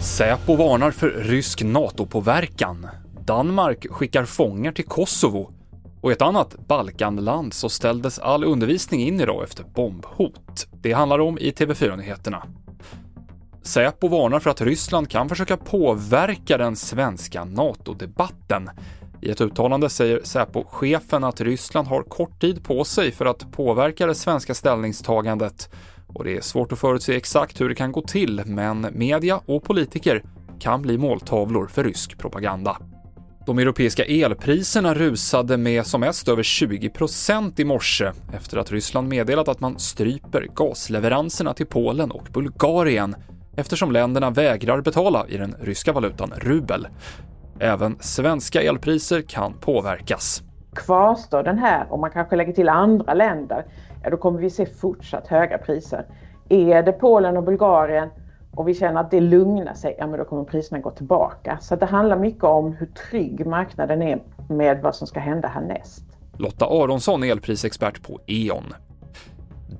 Säpo varnar för rysk NATO-påverkan. Danmark skickar fångar till Kosovo och i ett annat Balkanland så ställdes all undervisning in idag efter bombhot. Det handlar om i TV4-nyheterna. Säpo varnar för att Ryssland kan försöka påverka den svenska NATO-debatten. I ett uttalande säger Säpo-chefen att Ryssland har kort tid på sig för att påverka det svenska ställningstagandet och det är svårt att förutse exakt hur det kan gå till, men media och politiker kan bli måltavlor för rysk propaganda. De europeiska elpriserna rusade med som mest över 20% i morse efter att Ryssland meddelat att man stryper gasleveranserna till Polen och Bulgarien eftersom länderna vägrar betala i den ryska valutan rubel. Även svenska elpriser kan påverkas. Kvarstår den här, och man kanske lägger till andra länder, ja då kommer vi se fortsatt höga priser. Är det Polen och Bulgarien och vi känner att det lugnar sig, ja men då kommer priserna gå tillbaka. Så det handlar mycket om hur trygg marknaden är med vad som ska hända härnäst. Lotta Aronsson, elprisexpert på E.ON.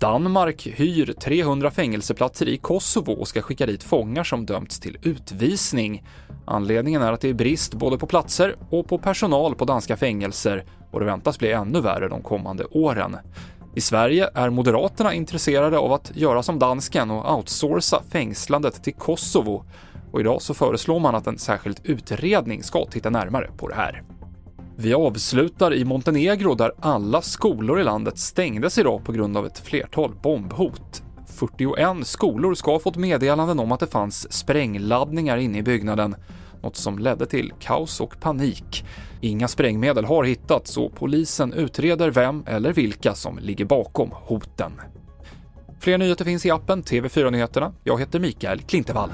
Danmark hyr 300 fängelseplatser i Kosovo och ska skicka dit fångar som dömts till utvisning. Anledningen är att det är brist både på platser och på personal på danska fängelser och det väntas bli ännu värre de kommande åren. I Sverige är Moderaterna intresserade av att göra som dansken och outsourca fängslandet till Kosovo och idag så föreslår man att en särskild utredning ska titta närmare på det här. Vi avslutar i Montenegro där alla skolor i landet stängdes idag på grund av ett flertal bombhot. 41 skolor ska ha fått meddelanden om att det fanns sprängladdningar inne i byggnaden, något som ledde till kaos och panik. Inga sprängmedel har hittats och polisen utreder vem eller vilka som ligger bakom hoten. Fler nyheter finns i appen TV4 Nyheterna. Jag heter Mikael Klintevall.